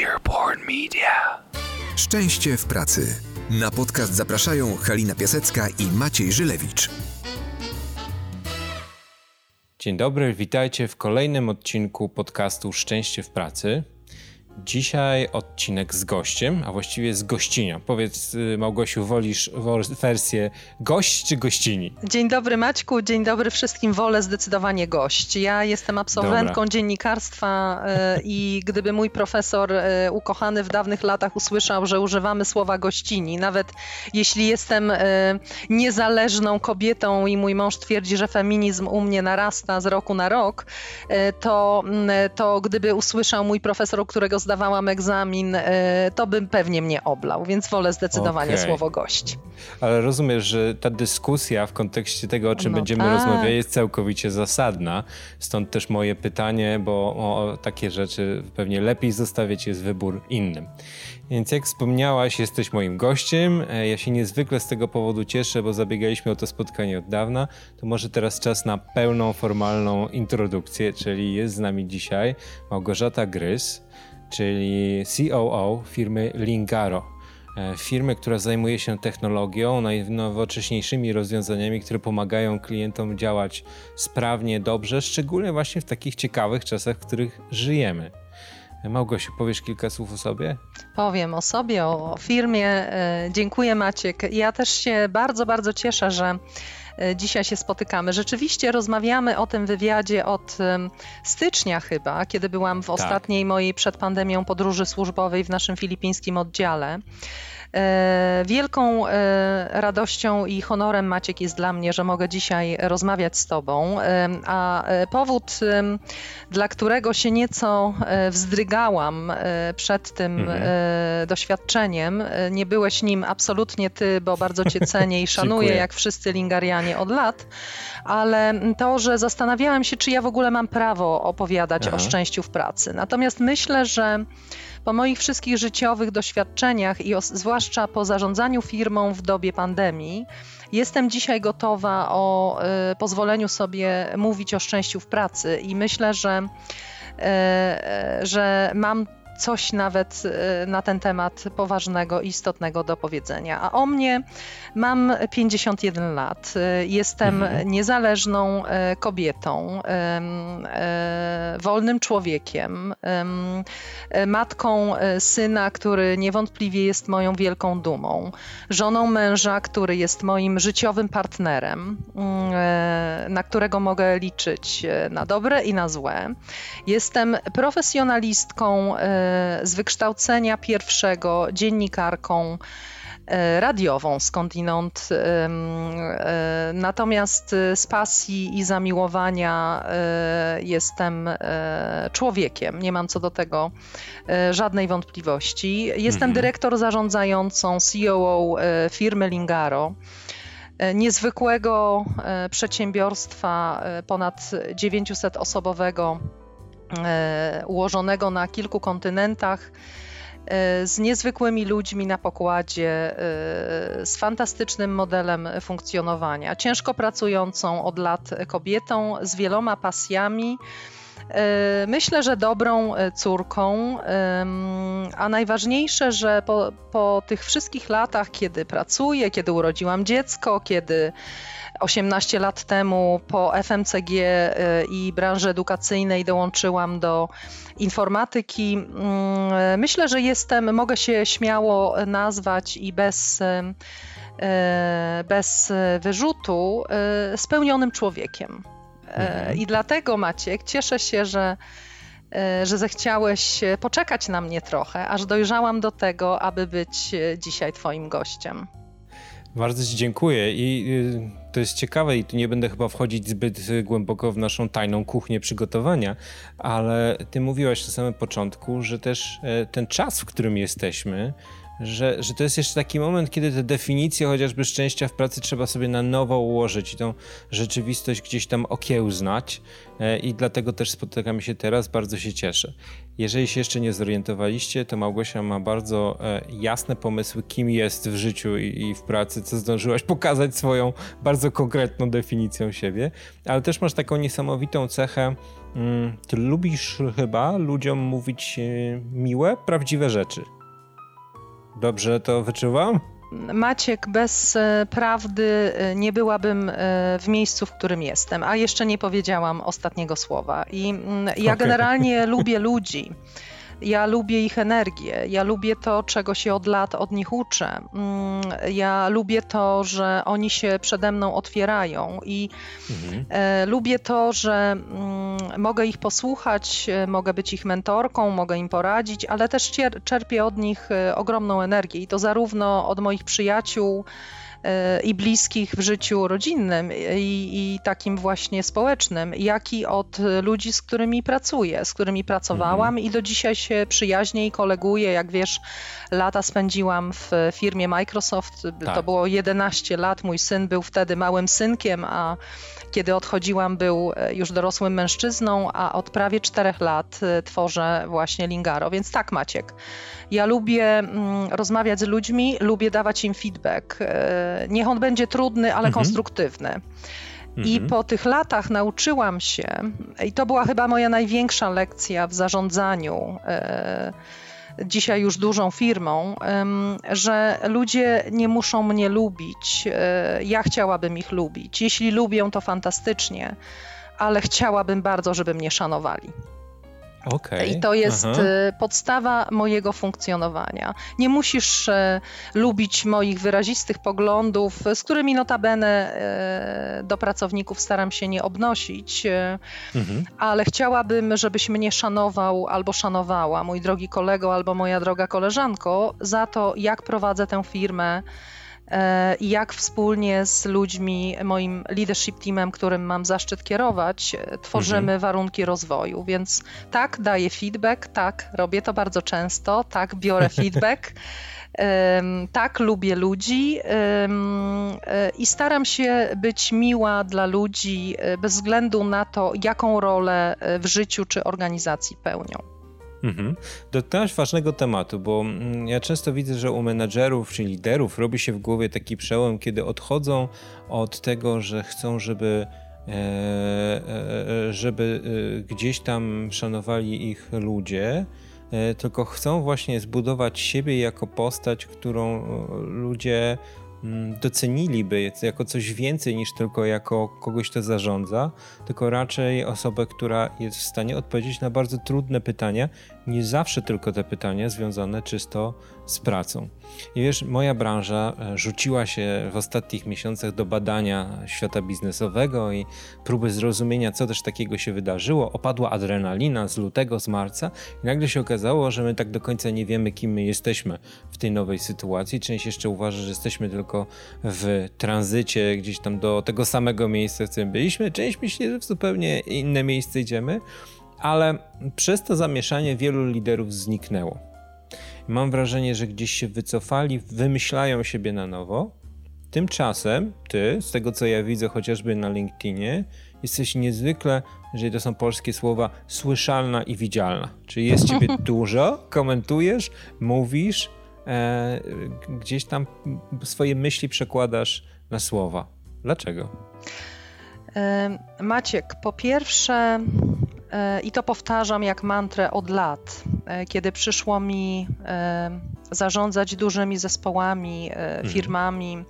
Earborn Media. Szczęście w pracy. Na podcast zapraszają Halina Piasecka i Maciej Żylewicz. Dzień dobry, witajcie w kolejnym odcinku podcastu Szczęście w pracy. Dzisiaj odcinek z gościem, a właściwie z gościnią. Powiedz, y, Małgosiu, wolisz wersję gość czy gościni? Dzień dobry Maćku, dzień dobry wszystkim. Wolę zdecydowanie gość. Ja jestem absolwentką Dobra. dziennikarstwa y, i gdyby mój profesor y, ukochany w dawnych latach usłyszał, że używamy słowa gościni, nawet jeśli jestem niezależną kobietą i mój mąż twierdzi, że feminizm u mnie narasta z roku na rok, to, to gdyby usłyszał mój profesor, u którego zdawałam egzamin, e, to bym pewnie mnie oblał, więc wolę zdecydowanie okay. słowo gość. Ale rozumiesz, że ta dyskusja w kontekście tego, o czym no będziemy tak. rozmawiać, jest całkowicie zasadna. Stąd też moje pytanie, bo o takie rzeczy pewnie lepiej zostawiać jest wybór innym. Więc jak wspomniałaś, jesteś moim gościem. E, ja się niezwykle z tego powodu cieszę, bo zabiegaliśmy o to spotkanie od dawna. To może teraz czas na pełną, formalną introdukcję, czyli jest z nami dzisiaj Małgorzata Grys czyli COO firmy Lingaro. E, firmy, która zajmuje się technologią, najnowocześniejszymi rozwiązaniami, które pomagają klientom działać sprawnie, dobrze, szczególnie właśnie w takich ciekawych czasach, w których żyjemy. Małgosiu, powiesz kilka słów o sobie? Powiem o sobie, o firmie. E, dziękuję Maciek. Ja też się bardzo, bardzo cieszę, że E, dzisiaj się spotykamy. Rzeczywiście rozmawiamy o tym wywiadzie od stycznia chyba, kiedy byłam w tak. ostatniej mojej przed pandemią podróży służbowej w naszym filipińskim oddziale. E, wielką e, radością i honorem, Maciek, jest dla mnie, że mogę dzisiaj rozmawiać z Tobą. E, a powód, dla którego się nieco wzdrygałam przed tym mhm. doświadczeniem, nie byłeś nim absolutnie Ty, bo bardzo Cię cenię i szanuję, jak wszyscy lingarianie od lat, ale to, że zastanawiałam się, czy ja w ogóle mam prawo opowiadać Aha. o szczęściu w pracy. Natomiast myślę, że po moich wszystkich życiowych doświadczeniach i zwłaszcza po zarządzaniu firmą w dobie pandemii, jestem dzisiaj gotowa o y, pozwoleniu sobie mówić o szczęściu w pracy i myślę, że, y, że mam coś nawet y, na ten temat poważnego, istotnego do powiedzenia. A o mnie mam 51 lat. Y, jestem mhm. niezależną y, kobietą, wolnym człowiekiem, matką syna, który niewątpliwie jest moją wielką dumą, żoną męża, który jest moim życiowym partnerem, na którego mogę liczyć na dobre i na złe. Jestem profesjonalistką z wykształcenia pierwszego dziennikarką e, radiową skądinąd. E, natomiast z pasji i zamiłowania e, jestem człowiekiem. Nie mam co do tego żadnej wątpliwości. Jestem mhm. dyrektor zarządzającą COO firmy Lingaro niezwykłego przedsiębiorstwa ponad 900 osobowego E, ułożonego na kilku kontynentach, e, z niezwykłymi ludźmi na pokładzie, e, z fantastycznym modelem funkcjonowania, ciężko pracującą od lat kobietą, z wieloma pasjami. Myślę, że dobrą córką, a najważniejsze, że po, po tych wszystkich latach, kiedy pracuję, kiedy urodziłam dziecko, kiedy 18 lat temu po FMCG y, i branży edukacyjnej dołączyłam do informatyki. Mm, myślę, że jestem, mogę się śmiało nazwać i bez, y, bez wyrzutu y, spełnionym człowiekiem. Mhm. I dlatego Maciek, cieszę się, że że zechciałeś poczekać na mnie trochę, aż dojrzałam do tego, aby być dzisiaj Twoim gościem. Bardzo Ci dziękuję i to jest ciekawe i tu nie będę chyba wchodzić zbyt głęboko w naszą tajną kuchnię przygotowania, ale ty mówiłaś na samym początku, że też e, ten czas, w którym jesteśmy, że, że to jest jeszcze taki moment, kiedy te definicje chociażby szczęścia w pracy trzeba sobie na nowo ułożyć i tą rzeczywistość gdzieś tam okiełznać e, i dlatego też spotykamy się teraz, bardzo się cieszę. Jeżeli się jeszcze nie zorientowaliście, to Małgosia ma bardzo e, jasne pomysły, kim jest w życiu i, w pracy, co zdążyłaś pokazać swoją bardzo konkretną definicją siebie, ale też masz taką niesamowitą cechę, mm, ty lubisz chyba ludziom mówić e, miłe, prawdziwe rzeczy. Dobrze to wyczuwam? Maciek, bez e, prawdy e, nie byłabym e, w miejscu, w którym jestem, a jeszcze nie powiedziałam ostatniego słowa. I mm, ja okay. generalnie lubię ludzi. Ja lubię ich energię, ja lubię to, czego się od lat od nich uczę. Mm, ja lubię to, że oni się przede mną otwierają i mhm. E, lubię to, że mm, mogę ich posłuchać, e, mogę być ich mentorką, mogę im poradzić, ale też czerpię od nich e, ogromną energię i to zarówno od moich przyjaciół, i bliskich w życiu rodzinnym i, i, takim właśnie społecznym, jak i od ludzi, z którymi pracuję, z którymi pracowałam mhm. i do dzisiaj się przyjaźnie i koleguję. Jak wiesz, lata spędziłam w firmie Microsoft, tak. to było 11 lat, mój syn był wtedy małym synkiem, a kiedy odchodziłam, był e, już dorosłym mężczyzną, a od prawie czterech lat e, tworzę właśnie Lingaro. Więc tak, Maciek. Ja lubię mm, rozmawiać z ludźmi, lubię dawać im feedback. E, niech on będzie trudny, ale mhm. konstruktywny. I mhm. po tych latach nauczyłam się, i to była chyba moja największa lekcja w zarządzaniu dzisiaj już dużą firmą, że ludzie nie muszą mnie lubić. E, ja chciałabym ich lubić. Jeśli lubią, to fantastycznie, ale chciałabym bardzo, żeby mnie szanowali. Okay. I to jest Aha. Y, podstawa mojego funkcjonowania. Nie musisz e, lubić moich wyrazistych poglądów, z którymi notabene e, do pracowników staram się nie obnosić, mhm. ale chciałabym, żebyś mnie szanował albo szanowała, mój drogi kolego albo moja droga koleżanko, za to, jak prowadzę tę firmę i jak wspólnie z ludźmi, moim leadership teamem, którym mam zaszczyt kierować, e, tworzymy mhm. warunki rozwoju. Więc tak, daję feedback, tak, robię to bardzo często, tak, biorę feedback. tak, lubię ludzi e, i staram się być miła dla ludzi bez względu na to, jaką rolę w życiu czy organizacji pełnią. Mhm. Dotknąłeś ważnego tematu, bo mm, ja często widzę, że u menadżerów czy liderów robi się w głowie taki przełom, kiedy odchodzą od tego, że chcą, żeby e, e, e, żeby gdzieś tam szanowali ich ludzie, tylko chcą właśnie zbudować siebie jako postać, którą ludzie Mm, doceniliby jako coś więcej niż tylko jako kogoś, kto zarządza, tylko raczej osobę, która jest w stanie odpowiedzieć na bardzo trudne pytania, nie zawsze tylko te pytania związane czysto z pracą. I wiesz, moja branża e, rzuciła się w ostatnich miesiącach do badania świata biznesowego i próby zrozumienia, co też takiego się wydarzyło. Opadła adrenalina z lutego, z marca i nagle się okazało, że my tak do końca nie wiemy, kim my jesteśmy w tej nowej sytuacji. Część jeszcze uważa, że jesteśmy tylko w tranzycie gdzieś tam do tego samego miejsca, w którym byliśmy. Część myśli, że w zupełnie inne miejsce idziemy, ale przez to zamieszanie wielu liderów zniknęło Mam wrażenie, że gdzieś się wycofali, wymyślają siebie na nowo. Tymczasem ty, z tego co ja widzę chociażby na LinkedInie, jesteś niezwykle, jeżeli to są polskie słowa, słyszalna i widzialna. Czyli jest ciebie dużo, komentujesz, mówisz, e, gdzieś tam swoje myśli przekładasz na słowa. Dlaczego? Maciek, po pierwsze, I to powtarzam jak mantrę od lat, e, kiedy przyszło mi e, zarządzać dużymi zespołami, mhm. firmami,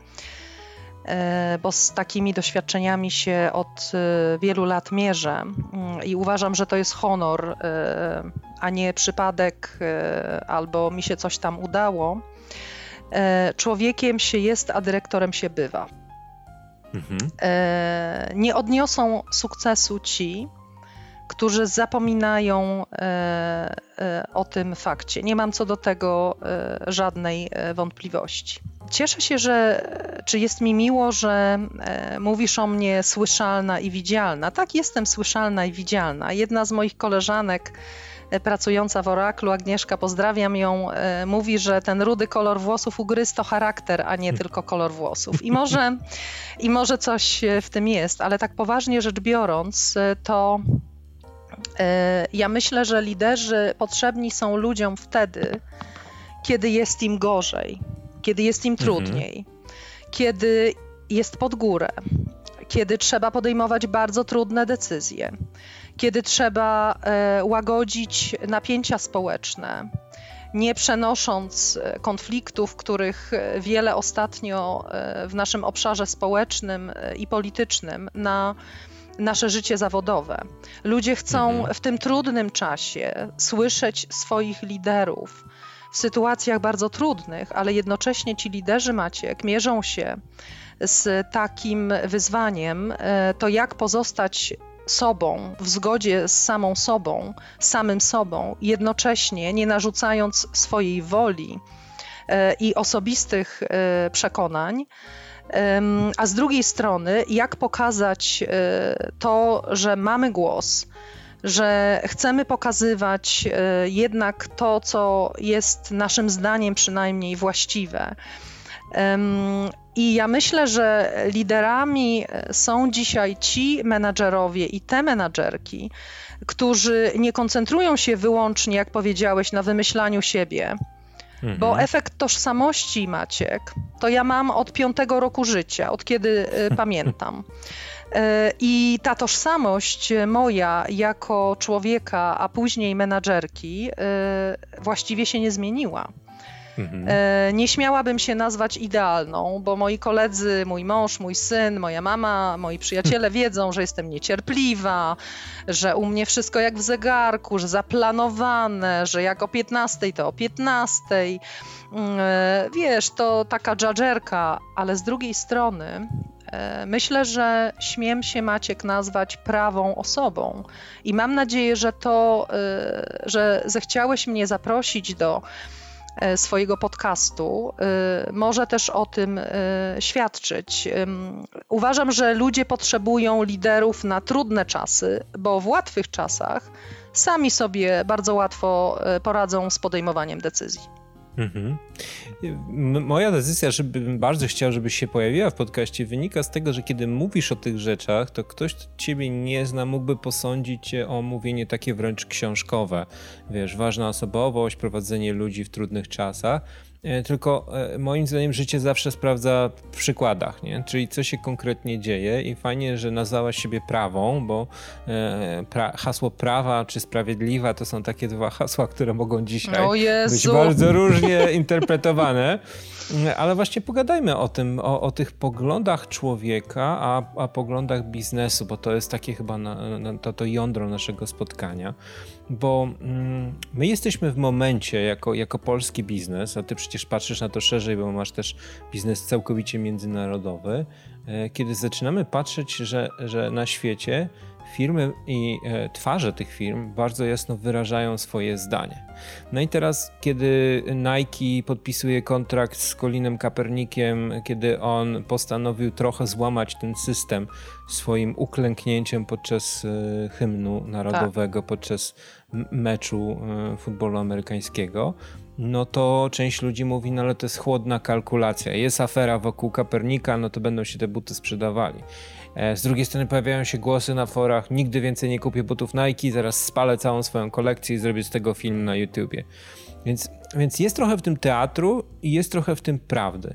bo z takimi doświadczeniami się od wielu lat mierzę mm, i uważam, że to jest honor, a nie przypadek albo mi się coś tam udało. Człowiekiem się jest, a dyrektorem się bywa. Mhm. Nie odniosą sukcesu ci, którzy zapominają e, e, o tym fakcie. Nie mam co do tego e, żadnej wątpliwości. Cieszę się, że czy jest mi miło, że mówisz o mnie słyszalna i widzialna. Tak, jestem słyszalna i widzialna. Jedna z moich koleżanek pracująca w Oraklu, Agnieszka, pozdrawiam ją, mówi, że ten rudy kolor włosów u Grys to charakter, a nie tylko kolor włosów. I może, I może coś w tym jest, ale tak poważnie rzecz biorąc, to ja myślę, że liderzy potrzebni są ludziom wtedy, kiedy jest im gorzej, kiedy jest im mhm. trudniej, mhm. kiedy jest pod górę, kiedy trzeba podejmować bardzo trudne decyzje, kiedy trzeba e, łagodzić napięcia społeczne, nie przenosząc e, konfliktów, których e, wiele ostatnio w naszym obszarze społecznym i politycznym na nasze życie zawodowe. Ludzie chcą mhm. w tym trudnym czasie słyszeć swoich liderów w sytuacjach bardzo trudnych, ale jednocześnie ci liderzy Maciek mierzą się z takim wyzwaniem, e, to jak pozostać sobą, w zgodzie z samą sobą, samym sobą, jednocześnie nie narzucając swojej woli e, i osobistych e, przekonań, a z drugiej strony, jak pokazać to, że mamy głos, że chcemy pokazywać jednak to, co jest naszym zdaniem przynajmniej właściwe. I ja myślę, że liderami są dzisiaj ci menadżerowie i te menadżerki, którzy nie koncentrują się wyłącznie, jak powiedziałeś, na wymyślaniu siebie. Mhm. Bo efekt tożsamości, Maciek, to ja mam od piątego roku życia, od kiedy y, pamiętam. Y, I ta tożsamość moja jako człowieka, a później menadżerki, y, właściwie się nie zmieniła. Mhm. E, nie śmiałabym się nazwać idealną, bo moi koledzy, mój mąż, mój syn, moja mama, moi przyjaciele wiedzą, że jestem niecierpliwa, że u mnie wszystko jak w zegarku, że zaplanowane, że jak o 15 to o 15. Mm, e, wiesz, to taka dżadżerka, ale z drugiej strony e, Myślę, że śmiem się Maciek nazwać prawą osobą i mam nadzieję, że to, że zechciałeś mnie zaprosić do swojego podcastu e, może też o tym e, świadczyć. Uważam, że ludzie potrzebują liderów na trudne czasy, bo w łatwych czasach sami sobie bardzo łatwo poradzą z podejmowaniem decyzji. Mhm. Moja decyzja, żebym bardzo chciał, żebyś się pojawiła w podcaście, wynika z tego, że kiedy mówisz o tych rzeczach, to ktoś, kto ciebie nie zna, mógłby posądzić cię o mówienie takie wręcz książkowe. Wiesz, ważna osobowość, prowadzenie ludzi w trudnych czasach. E, tylko e, moim zdaniem życie zawsze sprawdza w przykładach, nie? czyli co się konkretnie dzieje i fajnie, że nazwałaś siebie prawą, bo e, pra hasło prawa czy sprawiedliwa to są takie dwa hasła, które mogą dzisiaj być bardzo różnie interpretowane. Ale właśnie pogadajmy o tym, o, o tych poglądach człowieka, a, a poglądach biznesu, bo to jest takie chyba na, na, to, to jądro naszego spotkania. Bo mm, my jesteśmy w momencie, jako, jako polski biznes, a ty przecież patrzysz na to szerzej, bo masz też biznes całkowicie międzynarodowy, e, kiedy zaczynamy patrzeć, że, że na świecie firmy i e, twarze tych firm bardzo jasno wyrażają swoje zdanie. No i teraz, kiedy Nike podpisuje kontrakt z Colinem Kapernikiem, kiedy on postanowił trochę złamać ten system swoim uklęknięciem podczas e, hymnu narodowego, tak. podczas meczu e, futbolu amerykańskiego, no to część ludzi mówi, no ale to jest chłodna kalkulacja. Jest afera wokół Kapernika, no to będą się te buty sprzedawali. E, z drugiej strony pojawiają się głosy na forach, nigdy więcej nie kupię butów Nike, zaraz spalę całą swoją kolekcję i zrobię z tego film na YouTubie. Więc, więc jest trochę w tym teatru i jest trochę w tym prawdy.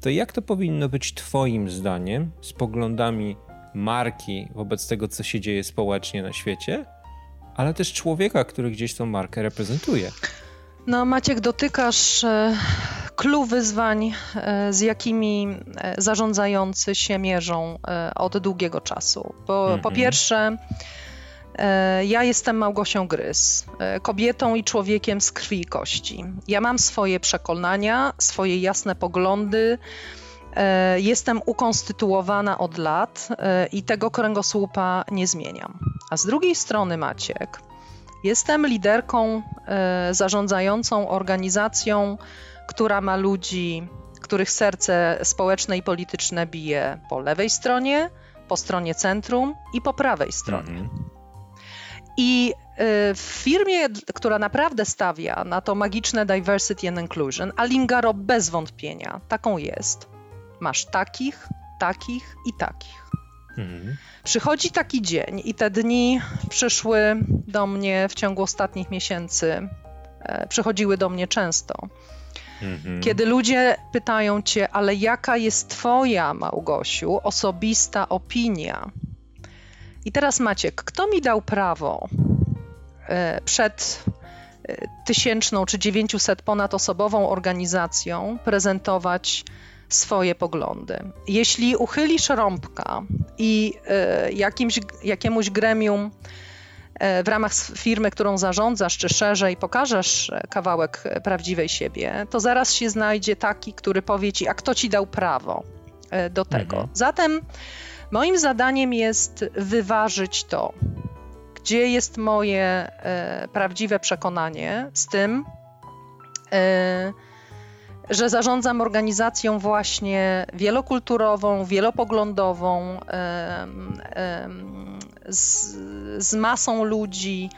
To jak to powinno być twoim zdaniem, z poglądami marki wobec tego, co się dzieje społecznie na świecie, ale też człowieka, który gdzieś tą markę reprezentuje? No, Maciek, dotykasz clue wyzwań, e, z jakimi e, zarządzający się mierzą e, od długiego czasu. Bo mm -hmm. po pierwsze, ja jestem Małgosią Grys, kobietą i człowiekiem z krwi i kości. Ja mam swoje przekonania, swoje jasne poglądy. Jestem ukonstytuowana od lat i tego kręgosłupa nie zmieniam. A z drugiej strony, Maciek, jestem liderką zarządzającą organizacją która ma ludzi, których serce społeczne i polityczne bije po lewej stronie, po stronie centrum i po prawej stronie. Mhm. I w firmie, która naprawdę stawia na to magiczne diversity and inclusion, a Lingaro bez wątpienia taką jest. Masz takich, takich i takich. Mhm. Przychodzi taki dzień i te dni przyszły do mnie w ciągu ostatnich miesięcy, e, przychodziły do mnie często. Mhm. Kiedy ludzie pytają cię, ale jaka jest twoja, Małgosiu, osobista opinia? I teraz Maciek, kto mi dał prawo e, przed e, tysięczną czy dziewięciuset ponad osobową organizacją prezentować swoje poglądy. Jeśli uchylisz rąbka i e, jakimś, jakiemuś gremium e, w ramach firmy, którą zarządzasz, czy szerzej pokażesz kawałek prawdziwej siebie, to zaraz się znajdzie taki, który powie ci, a kto ci dał prawo e, do tego. Mhm. Zatem moim zadaniem jest wyważyć to, gdzie jest moje prawdziwe przekonanie z tym, że zarządzam organizacją właśnie wielokulturową, wielopoglądową, z, z masą ludzi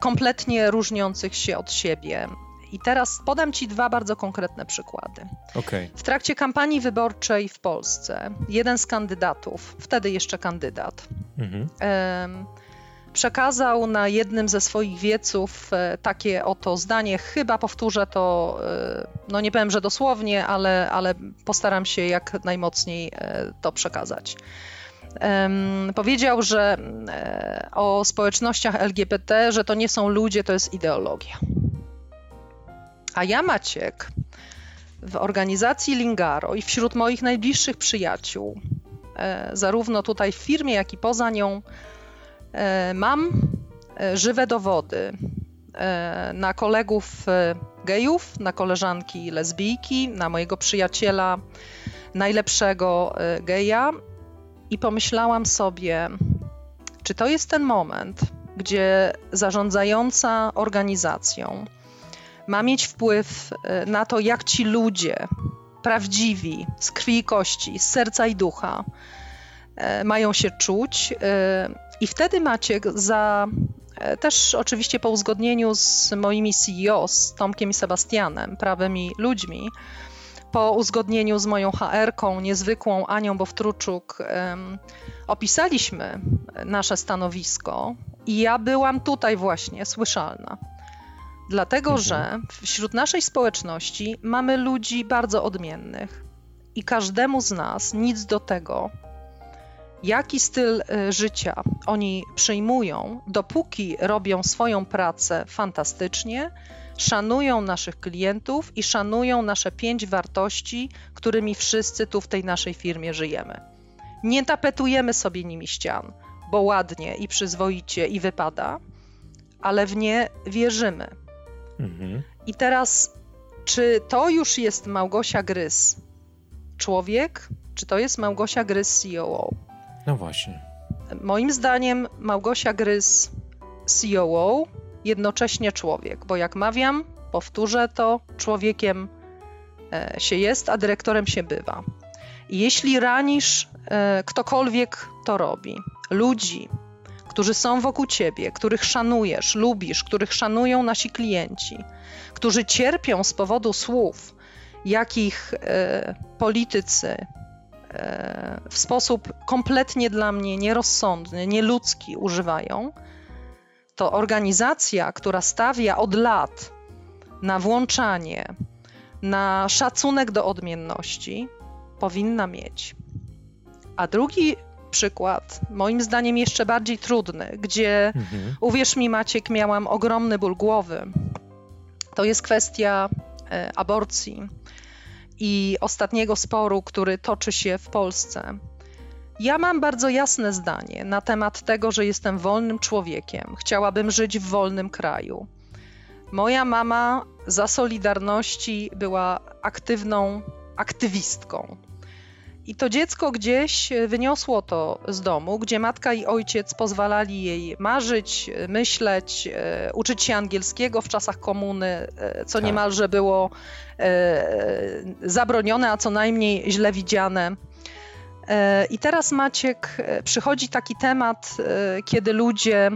kompletnie różniących się od siebie. I teraz podam Ci dwa bardzo konkretne przykłady. Okay. W trakcie kampanii wyborczej w Polsce jeden z kandydatów, wtedy jeszcze kandydat, mhm przekazał na jednym ze swoich wieców e, takie oto zdanie. Chyba powtórzę to, e, no nie powiem, że dosłownie, ale, ale postaram się jak najmocniej e, to przekazać. Powiedział, że o społecznościach LGBT, że to nie są ludzie, to jest ideologia. A ja, Maciek, w organizacji Lingaro i wśród moich najbliższych przyjaciół, zarówno tutaj w firmie, jak i poza nią, mam e, żywe dowody e, na kolegów gejów, na koleżanki lesbijki, na mojego przyjaciela najlepszego geja i pomyślałam sobie, czy to jest ten moment, gdzie zarządzająca organizacją ma mieć wpływ na to, jak ci ludzie prawdziwi, z krwi i kości, z serca i ducha, mają się czuć i wtedy Maciek za e, też oczywiście po uzgodnieniu z moimi CEO, z Tomkiem i Sebastianem, prawymi ludźmi, po uzgodnieniu z moją HR-ką, niezwykłą Anią Bowtruczuk, um, opisaliśmy nasze stanowisko i ja byłam tutaj właśnie słyszalna. Dlatego, mhm. że wśród naszej społeczności mamy ludzi bardzo odmiennych i każdemu z nas nic do tego, jaki styl e, życia oni przyjmują, dopóki robią swoją pracę fantastycznie, szanują naszych klientów i szanują nasze pięć wartości, którymi wszyscy tu w tej naszej firmie żyjemy. Nie tapetujemy sobie nimi ścian, bo ładnie i przyzwoicie i wypada, ale w nie wierzymy. Mhm. I teraz, czy to już jest Małgosia Grys, człowiek, czy to jest Małgosia Grys COO? No właśnie. Moim zdaniem Małgosia Grys COO, jednocześnie człowiek, bo jak mawiam, powtórzę to, człowiekiem e, się jest, a dyrektorem się bywa. I jeśli ranisz, e, ktokolwiek to robi, ludzi, którzy są wokół ciebie, których szanujesz, lubisz, których szanują nasi klienci, którzy cierpią z powodu słów, jakich e, politycy, w sposób kompletnie dla mnie nierozsądny, nieludzki używają, to organizacja, która stawia od lat na włączanie, na szacunek do odmienności, powinna mieć. A drugi przykład, moim zdaniem jeszcze bardziej trudny, gdzie mhm. uwierz mi, Maciek, miałam ogromny ból głowy. To jest kwestia e, aborcji i ostatniego sporu, który toczy się w Polsce. Ja mam bardzo jasne zdanie na temat tego, że jestem wolnym człowiekiem. Chciałabym żyć w wolnym kraju. Moja mama za Solidarności była aktywną aktywistką. I to dziecko gdzieś wyniosło to z domu, gdzie matka i ojciec pozwalali jej marzyć, myśleć, e, uczyć się angielskiego w czasach komuny, e, co tak. niemalże było e, zabronione, a co najmniej źle widziane. E, I teraz Maciek, e, przychodzi taki temat, e, kiedy ludzie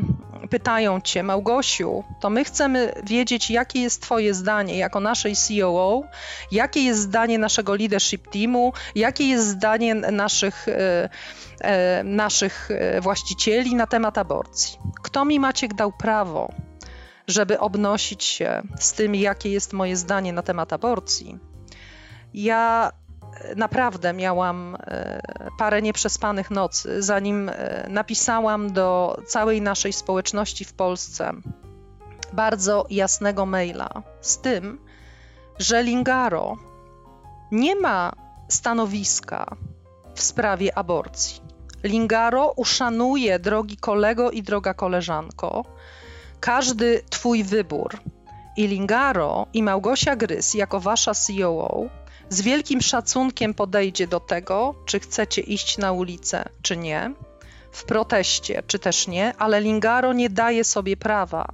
pytają cię, Małgosiu, to my chcemy wiedzieć, jakie jest Twoje zdanie jako naszej COO, jakie jest zdanie naszego leadership teamu, jakie jest zdanie naszych, naszych właścicieli na temat aborcji. Kto mi Maciek dał prawo, żeby obnosić się z tym, jakie jest moje zdanie na temat aborcji? Ja naprawdę miałam e, parę nieprzespanych nocy, zanim e, napisałam do całej naszej społeczności w Polsce bardzo jasnego maila z tym, że Lingaro nie ma stanowiska w sprawie aborcji. Lingaro uszanuje, drogi kolego i droga koleżanko, każdy Twój wybór. I Lingaro i Małgosia Grys, jako Wasza COO, z wielkim szacunkiem podejdzie do tego, czy chcecie iść na ulicę, czy nie, w proteście, czy też nie, ale Lingaro nie daje sobie prawa,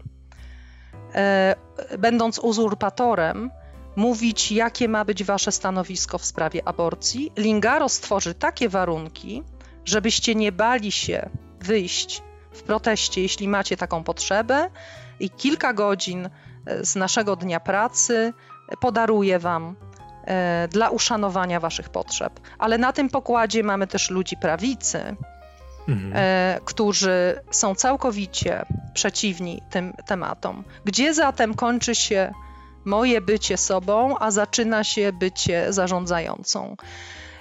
e, będąc uzurpatorem, mówić, jakie ma być wasze stanowisko w sprawie aborcji. Lingaro stworzy takie warunki, żebyście nie bali się wyjść w proteście, jeśli macie taką potrzebę, i kilka godzin e, z naszego dnia pracy podaruje wam dla uszanowania waszych potrzeb. Ale na tym pokładzie mamy też ludzi prawicy, mhm. E, którzy są całkowicie przeciwni tym tematom. Gdzie zatem kończy się moje bycie sobą, a zaczyna się bycie zarządzającą?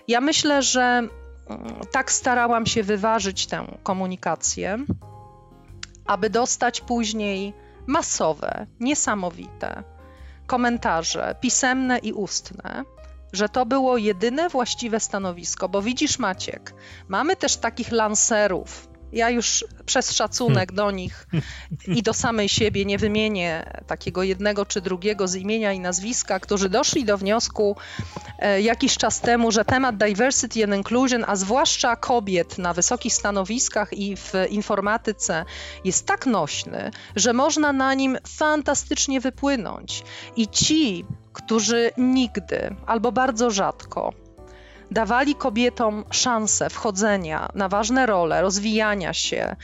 Ja myślę, że mm, tak starałam się wyważyć tę komunikację, aby dostać później masowe, niesamowite komentarze pisemne i ustne, że to było jedyne właściwe stanowisko, bo widzisz, Maciek, mamy też takich lancerów. Ja już przez szacunek do nich i do samej siebie nie wymienię takiego jednego czy drugiego z imienia i nazwiska, którzy doszli do wniosku e, jakiś czas temu, że temat diversity and inclusion, a zwłaszcza kobiet na wysokich stanowiskach i w informatyce jest tak nośny, że można na nim fantastycznie wypłynąć. I ci, którzy nigdy albo bardzo rzadko dawali kobietom szansę wchodzenia na ważne role, rozwijania się.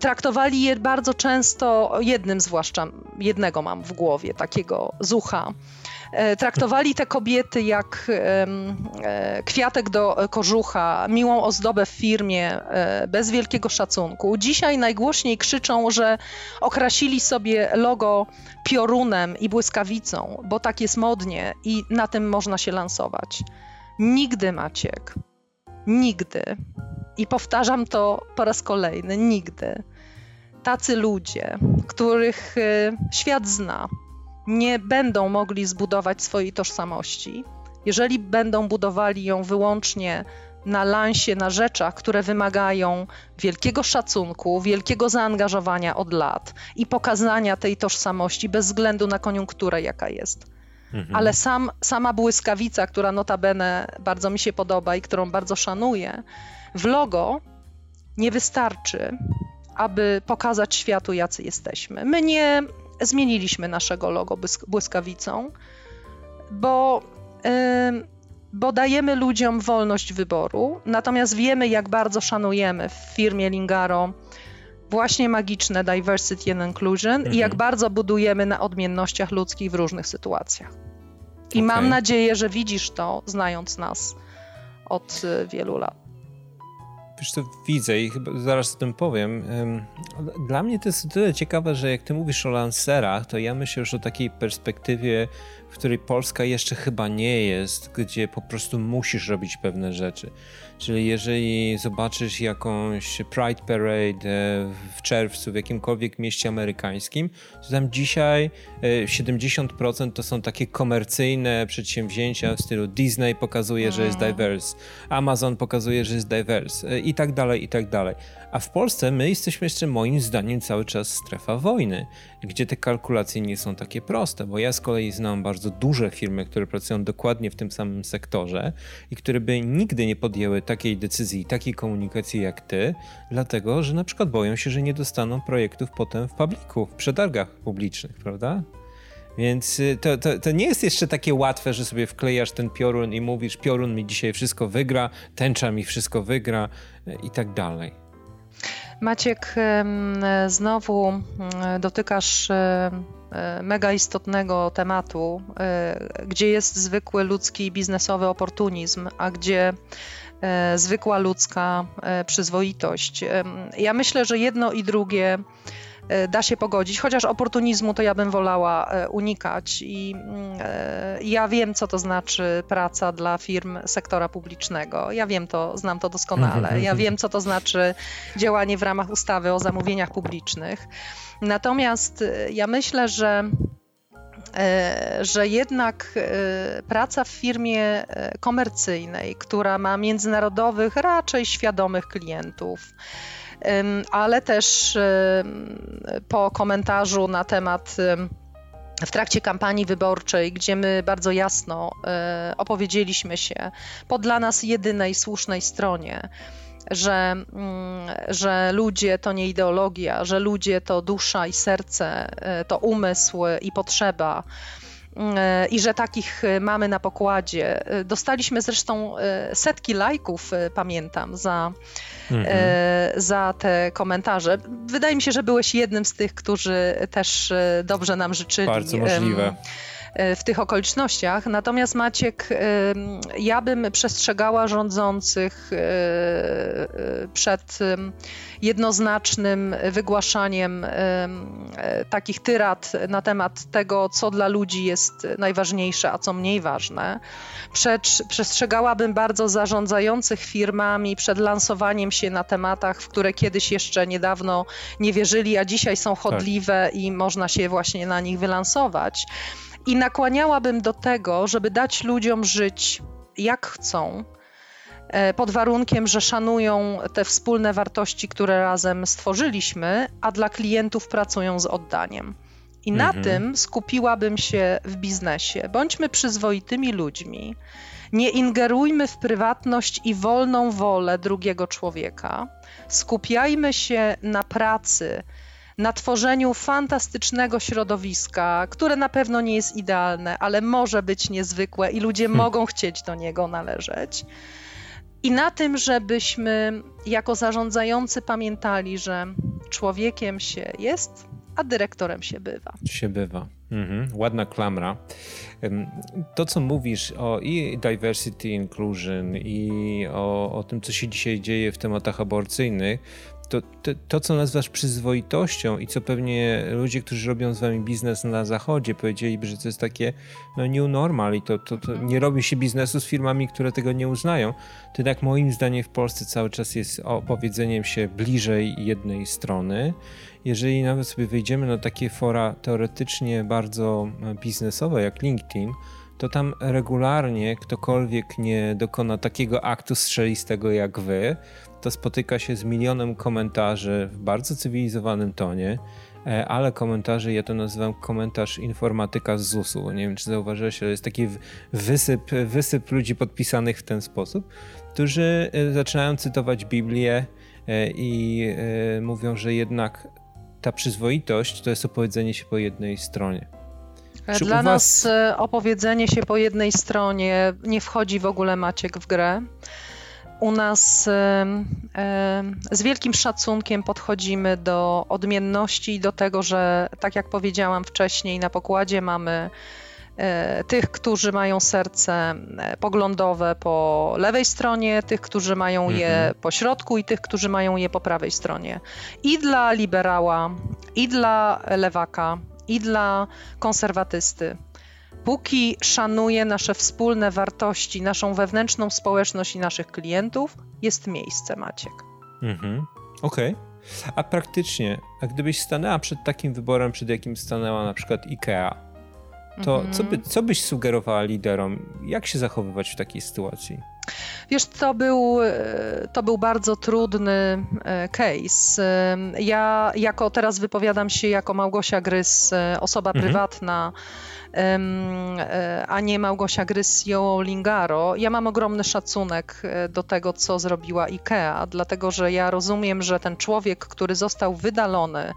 Traktowali je bardzo często, jednym zwłaszcza, jednego mam w głowie, takiego zucha. E, traktowali te kobiety jak e, kwiatek do kożucha, miłą ozdobę w firmie, e, bez wielkiego szacunku. Dzisiaj najgłośniej krzyczą, że okrasili sobie logo piorunem i błyskawicą, bo tak jest modnie i na tym można się lansować. Nigdy, Maciek, nigdy, i powtarzam to po raz kolejny, nigdy, tacy ludzie, których y, świat zna, nie będą mogli zbudować swojej tożsamości, jeżeli będą budowali ją wyłącznie na lansie, na rzeczach, które wymagają wielkiego szacunku, wielkiego zaangażowania od lat i pokazania tej tożsamości bez względu na koniunkturę, jaka jest. Mhm. Ale sam, sama błyskawica, która notabene bardzo mi się podoba i którą bardzo szanuję, w logo nie wystarczy, aby pokazać światu, jacy jesteśmy. My nie zmieniliśmy naszego logo błyskawicą, bo, yy, bo dajemy ludziom wolność wyboru, natomiast wiemy, jak bardzo szanujemy w firmie Lingaro właśnie magiczne diversity and inclusion mhm. i jak bardzo budujemy na odmiennościach ludzkich w różnych sytuacjach. I okay. mam nadzieję, że widzisz to, znając nas od y, wielu lat. Wiesz co, widzę i chyba zaraz o tym powiem. Dla mnie to jest tyle ciekawe, że jak ty mówisz o lancerach, to ja myślę już o takiej perspektywie, w której Polska jeszcze chyba nie jest, gdzie po prostu musisz robić pewne rzeczy. Czyli jeżeli zobaczysz jakąś Pride Parade e, w czerwcu w jakimkolwiek mieście amerykańskim, to tam dzisiaj 70% e, to są takie komercyjne przedsięwzięcia w stylu Disney pokazuje, że jest mm. diverse, Amazon pokazuje, że jest diverse e, i tak dalej, i tak dalej. A w Polsce my jesteśmy jeszcze moim zdaniem cały czas strefa wojny, gdzie te kalkulacje nie są takie proste, bo ja z kolei znam bardzo duże firmy, które pracują dokładnie w tym samym sektorze i które by nigdy nie podjęły takiej decyzji, takiej komunikacji jak ty, dlatego, że na przykład boją się, że nie dostaną projektów potem w publiku, w przetargach publicznych, prawda? Więc y, to, to, to nie jest jeszcze takie łatwe, że sobie wklejasz ten piorun i mówisz, piorun mi dzisiaj wszystko wygra, tęcza mi wszystko wygra y, i tak dalej. Maciek, znowu dotykasz mega istotnego tematu, gdzie jest zwykły ludzki biznesowy oportunizm, a gdzie E, zwykła ludzka e, przyzwoitość. Ja myślę, że jedno i drugie e, da się pogodzić, chociaż oportunizmu to ja bym wolała unikać i mm, ja wiem, co to znaczy praca dla firm sektora publicznego. Ja wiem to, znam to doskonale. Ja wiem, co to znaczy działanie w ramach ustawy o zamówieniach publicznych. Natomiast ja myślę, że E, że jednak e, praca w firmie e, komercyjnej, która ma międzynarodowych, raczej świadomych klientów, ale też po komentarzu na temat w trakcie kampanii wyborczej, gdzie my bardzo jasno opowiedzieliśmy się po dla nas jedynej słusznej stronie, że, mm, że ludzie to nie ideologia, że ludzie to dusza i serce, e, to umysł i potrzeba i że takich mamy na pokładzie. Dostaliśmy zresztą e, setki lajków, pamiętam, za, mhm. za te komentarze. Wydaje mi się, że byłeś jednym z tych, którzy też dobrze nam życzyli. Bardzo możliwe. E, w tych okolicznościach. Natomiast Maciek, e, ja bym przestrzegała rządzących e, przed jednoznacznym wygłaszaniem takich tyrad na temat tego, co dla ludzi jest najważniejsze, a co mniej ważne. Przestrzegałabym bardzo zarządzających firmami przed lansowaniem się na tematach, w które kiedyś jeszcze niedawno nie wierzyli, a dzisiaj są chodliwe tak. i można się właśnie na nich wylansować. I nakłaniałabym do tego, żeby dać ludziom żyć jak chcą, e, pod warunkiem, że szanują te wspólne wartości, które razem stworzyliśmy, a dla klientów pracują z oddaniem. I mhm. na tym skupiłabym się w biznesie. Bądźmy przyzwoitymi ludźmi. Nie ingerujmy w prywatność i wolną wolę drugiego człowieka. Skupiajmy się na pracy, na tworzeniu fantastycznego środowiska, które na pewno nie jest idealne, ale może być niezwykłe i ludzie hmm. mogą chcieć do niego należeć. I na tym, żebyśmy jako zarządzający pamiętali, że człowiekiem się jest, a dyrektorem się bywa. Się bywa. Mhm. Ładna klamra. To, co mówisz o i diversity, inclusion, i o, o tym, co się dzisiaj dzieje w tematach aborcyjnych, to, to, to, co nazywasz przyzwoitością i co pewnie ludzie, którzy robią z wami biznes na zachodzie, powiedzieliby, że to jest takie no, new normal i to, to, to nie robi się biznesu z firmami, które tego nie uznają. To jednak moim zdaniem w Polsce cały czas jest opowiedzeniem się bliżej jednej strony. Jeżeli nawet sobie wejdziemy na takie fora teoretycznie bardzo biznesowe jak LinkedIn, to tam regularnie ktokolwiek nie dokona takiego aktu strzelistego jak wy, to spotyka się z milionem komentarzy w bardzo cywilizowanym tonie, e, ale komentarze, ja to nazywam komentarz informatyka z ZUS-u. Nie wiem, czy zauważyłeś, ale jest taki wysyp, wysyp ludzi podpisanych w ten sposób, którzy e, zaczynają cytować Biblię e, i mówią, że jednak ta przyzwoitość to jest opowiedzenie się po jednej stronie. Czy Dla was... nas opowiedzenie się po jednej stronie nie wchodzi w ogóle Maciek w grę u nas z wielkim szacunkiem podchodzimy do odmienności i do tego, że tak jak powiedziałam wcześniej, na pokładzie mamy e, tych, którzy mają serce e, poglądowe po lewej stronie, tych, którzy mają je mhm. po środku i tych, którzy mają je po prawej stronie. I dla liberała, i dla lewaka, i dla konserwatysty póki szanuje nasze wspólne wartości, naszą wewnętrzną społeczność i naszych klientów, jest miejsce, Maciek. Mhm. Okej. Okay. A praktycznie, a gdybyś stanęła przed takim wyborem, przed jakim stanęła na przykład IKEA, to mhm. co, by, co byś sugerowała liderom? Jak się zachowywać w takiej sytuacji? Wiesz, to był, e, to był bardzo trudny e, case. E, ja jako teraz wypowiadam się jako Małgosia Grys, osoba mhm. prywatna, a nie Małgosia Grys Lingaro. Ja mam ogromny szacunek do tego, co zrobiła IKEA, dlatego że ja rozumiem, że ten człowiek, który został wydalony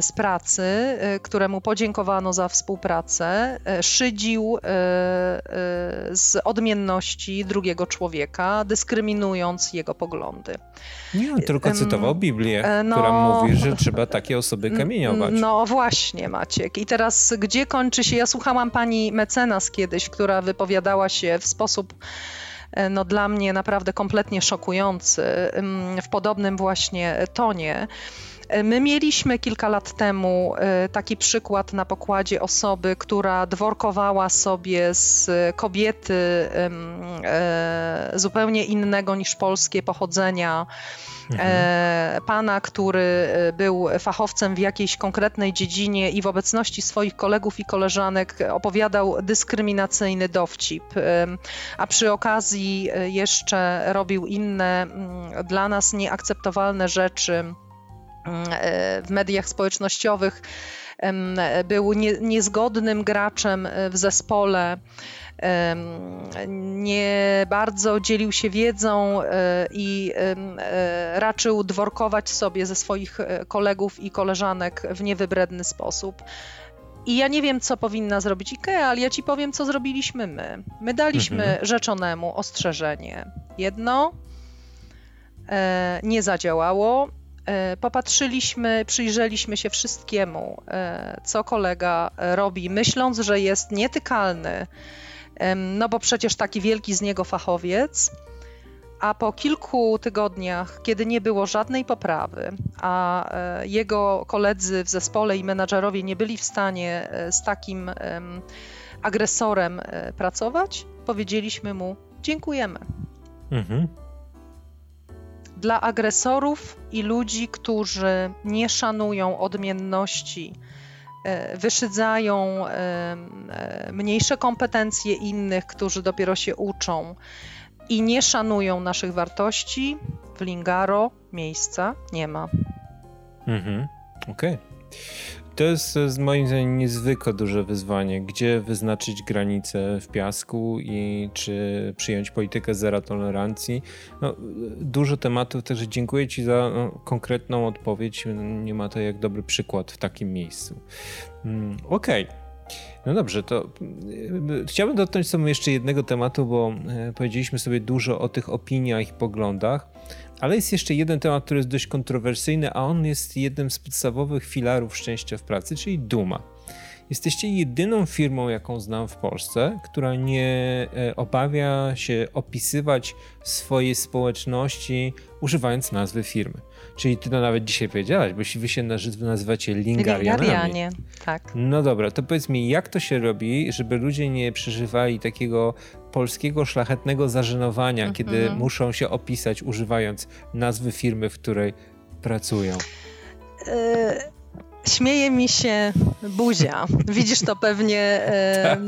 z pracy, któremu podziękowano za współpracę, szydził z odmienności drugiego człowieka, dyskryminując jego poglądy. Nie, tylko cytował Biblię, no, która mówi, że trzeba takie osoby kamieniować. No właśnie, Maciek. I teraz gdzie kończy się? Ja słuchałam pani mecenas kiedyś, która wypowiadała się w sposób e, no, dla mnie naprawdę kompletnie szokujący, w podobnym właśnie tonie. E, my mieliśmy kilka lat temu e, taki przykład na pokładzie osoby, która dworkowała sobie z kobiety zupełnie innego niż polskie pochodzenia. Mhm. E, pana, który e, był fachowcem w jakiejś konkretnej dziedzinie i w obecności swoich kolegów i koleżanek opowiadał dyskryminacyjny dowcip, e, a przy okazji jeszcze robił inne mm, dla nas nieakceptowalne rzeczy w mediach społecznościowych. Był nie, niezgodnym graczem w zespole nie bardzo dzielił się wiedzą e, i e, raczył dworkować sobie ze swoich e, kolegów i koleżanek w niewybredny sposób. I ja nie wiem, co powinna zrobić IKEA, ale ja ci powiem, co zrobiliśmy my. My daliśmy mhm. rzeczonemu ostrzeżenie. Jedno nie zadziałało. Popatrzyliśmy, przyjrzeliśmy się wszystkiemu, co kolega robi, myśląc, że jest nietykalny no bo przecież taki wielki z niego fachowiec. A po kilku tygodniach, kiedy nie było żadnej poprawy, a e, jego koledzy w zespole i menadżerowie nie byli w stanie e, z takim agresorem e, pracować, powiedzieliśmy mu: Dziękujemy. Mhm. Dla agresorów i ludzi, którzy nie szanują odmienności, E, wyszydzają e, e, mniejsze kompetencje innych, którzy dopiero się uczą i nie szanują naszych wartości, w Lingaro miejsca nie ma. Mhm. Okej. Okay. To jest z moim zdaniem niezwykle duże wyzwanie, gdzie wyznaczyć granice w piasku i czy przyjąć politykę zera tolerancji. No, dużo tematów, także dziękuję Ci za no, konkretną odpowiedź. Nie ma to jak dobry przykład w takim miejscu. Mm, okej. Okay. No dobrze, to e, chciałbym dotknąć sobie jeszcze jednego tematu, bo e, powiedzieliśmy sobie dużo o tych opiniach i poglądach, ale jest jeszcze jeden temat, który jest dość kontrowersyjny, a on jest jednym z podstawowych filarów szczęścia w pracy, czyli duma. Jesteście jedyną firmą, jaką znam w Polsce, która nie e, obawia się opisywać swojej społeczności używając nazwy firmy. Czyli ty to nawet dzisiaj powiedziałaś, bo wy się nazywacie Lingarianami. Lingarianie, tak. No dobra, to powiedz mi, jak to się robi, żeby ludzie nie przeżywali takiego polskiego szlachetnego zażenowania, mm -hmm. kiedy muszą się opisać używając nazwy firmy, w której pracują? Y śmieje mi się buzia. Widzisz to pewnie. tak.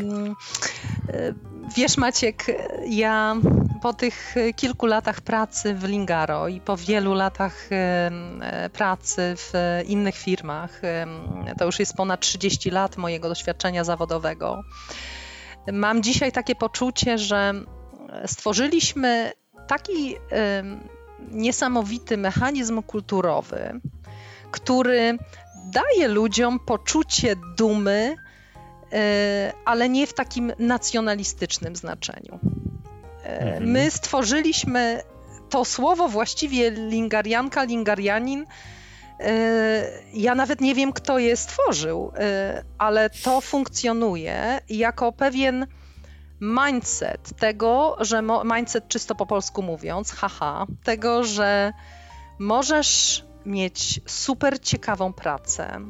Wiesz, Maciek, ja po tych kilku latach pracy w Lingaro i po wielu latach pracy w innych firmach, to już jest ponad 30 lat mojego doświadczenia zawodowego, mam dzisiaj takie poczucie, że stworzyliśmy taki niesamowity mechanizm kulturowy, który daje ludziom poczucie dumy, e, ale nie w takim nacjonalistycznym znaczeniu. E, mhm. My stworzyliśmy to słowo właściwie lingarianka, lingarianin. Ja nawet nie wiem, kto je stworzył, ale to funkcjonuje jako pewien mindset tego, że mindset czysto po polsku mówiąc, haha, tego, że możesz mieć super ciekawą pracę,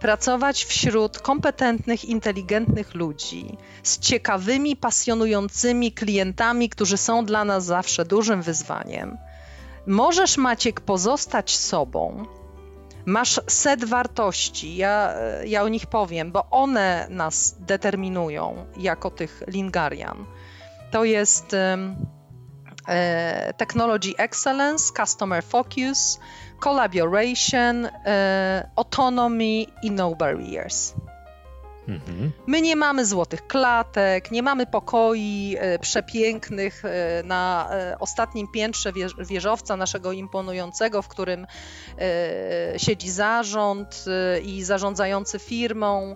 pracować wśród kompetentnych, inteligentnych ludzi, z ciekawymi, pasjonującymi klientami, którzy są dla nas zawsze dużym wyzwaniem. Możesz, Maciek, pozostać sobą. Masz set wartości, ja, ja o nich powiem, bo one nas determinują jako tych Lingarian. To jest um, technology excellence, customer focus, collaboration, e, autonomy i no barriers. Mhm. My nie mamy złotych klatek, nie mamy pokoi e, przepięknych e, na e, ostatnim piętrze wieżowca naszego imponującego, w którym siedzi zarząd i zarządzający firmą.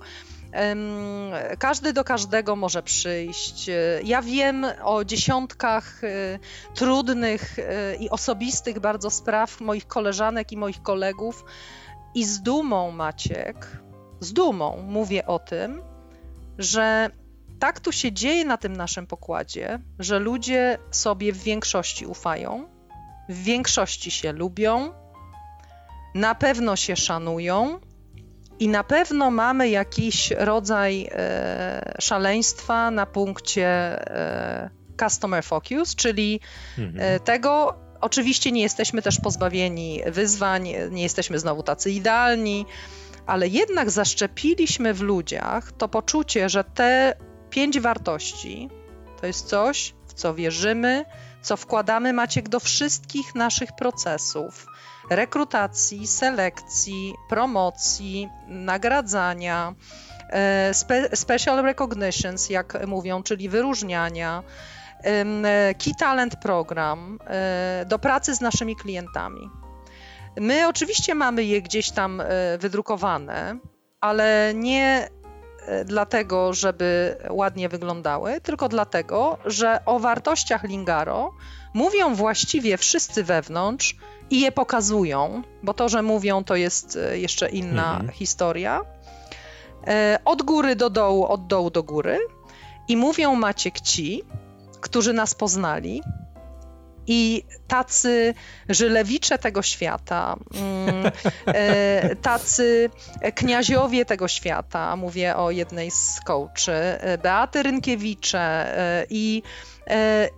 Każdy do każdego może przyjść. Ja wiem o dziesiątkach trudnych i osobistych bardzo spraw moich koleżanek i moich kolegów, i z dumą, Maciek, z dumą mówię o tym, że tak tu się dzieje na tym naszym pokładzie, że ludzie sobie w większości ufają, w większości się lubią, na pewno się szanują i na pewno mamy jakiś rodzaj e, szaleństwa na punkcie e, customer focus, czyli mhm. e, tego, oczywiście nie jesteśmy też pozbawieni wyzwań, nie jesteśmy znowu tacy idealni ale jednak zaszczepiliśmy w ludziach to poczucie, że te pięć wartości to jest coś, w co wierzymy, co wkładamy, Maciek, do wszystkich naszych procesów rekrutacji, selekcji, promocji, nagradzania, e, spe, special recognitions, jak mówią, czyli wyróżniania, Key Talent Program, e, do pracy z naszymi klientami. My oczywiście mamy je gdzieś tam e, wydrukowane, ale nie e, dlatego, żeby ładnie wyglądały, tylko dlatego, że o wartościach Lingaro mówią właściwie wszyscy wewnątrz i je pokazują, bo to, że mówią, to jest e, jeszcze inna mhm. historia. Od góry do dołu, od dołu do góry. I mówią Maciek ci, którzy nas poznali, i tacy żylewicze tego świata, mm, e, tacy kniaziowie tego świata, mówię o jednej z coachy, e, Beaty Rynkiewicze e, i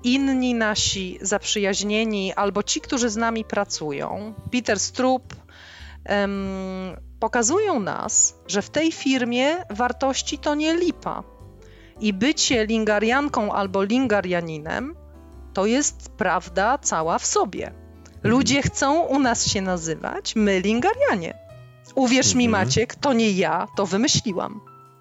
inni nasi zaprzyjaźnieni, albo ci, którzy z nami pracują, Peter Strup, pokazują nas, że w tej firmie wartości to nie lipa. I bycie lingarianką albo lingarianinem to jest prawda cała w sobie. Ludzie mhm. chcą u nas się nazywać my Lingarianie. Uwierz mi, mhm. Maciek, to nie ja, to wymyśliłam.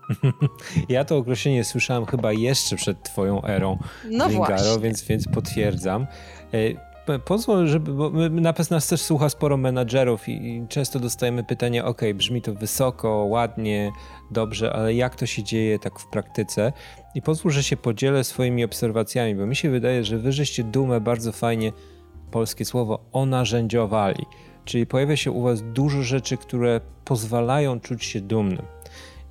Ja to określenie słyszałem chyba jeszcze przed twoją erą no Lingaro, właśnie. Więc, więc potwierdzam. Pozwól, żeby, bo na pewno nas też słucha sporo menadżerów i, i, często dostajemy pytanie, ok, brzmi to wysoko, ładnie, dobrze, ale jak to się dzieje tak w praktyce? I pozwól, że się podzielę swoimi obserwacjami, bo mi się wydaje, że wy żeście dumę bardzo fajnie, polskie słowo, onarzędziowali. Czyli pojawia się u was dużo rzeczy, które pozwalają czuć się dumnym.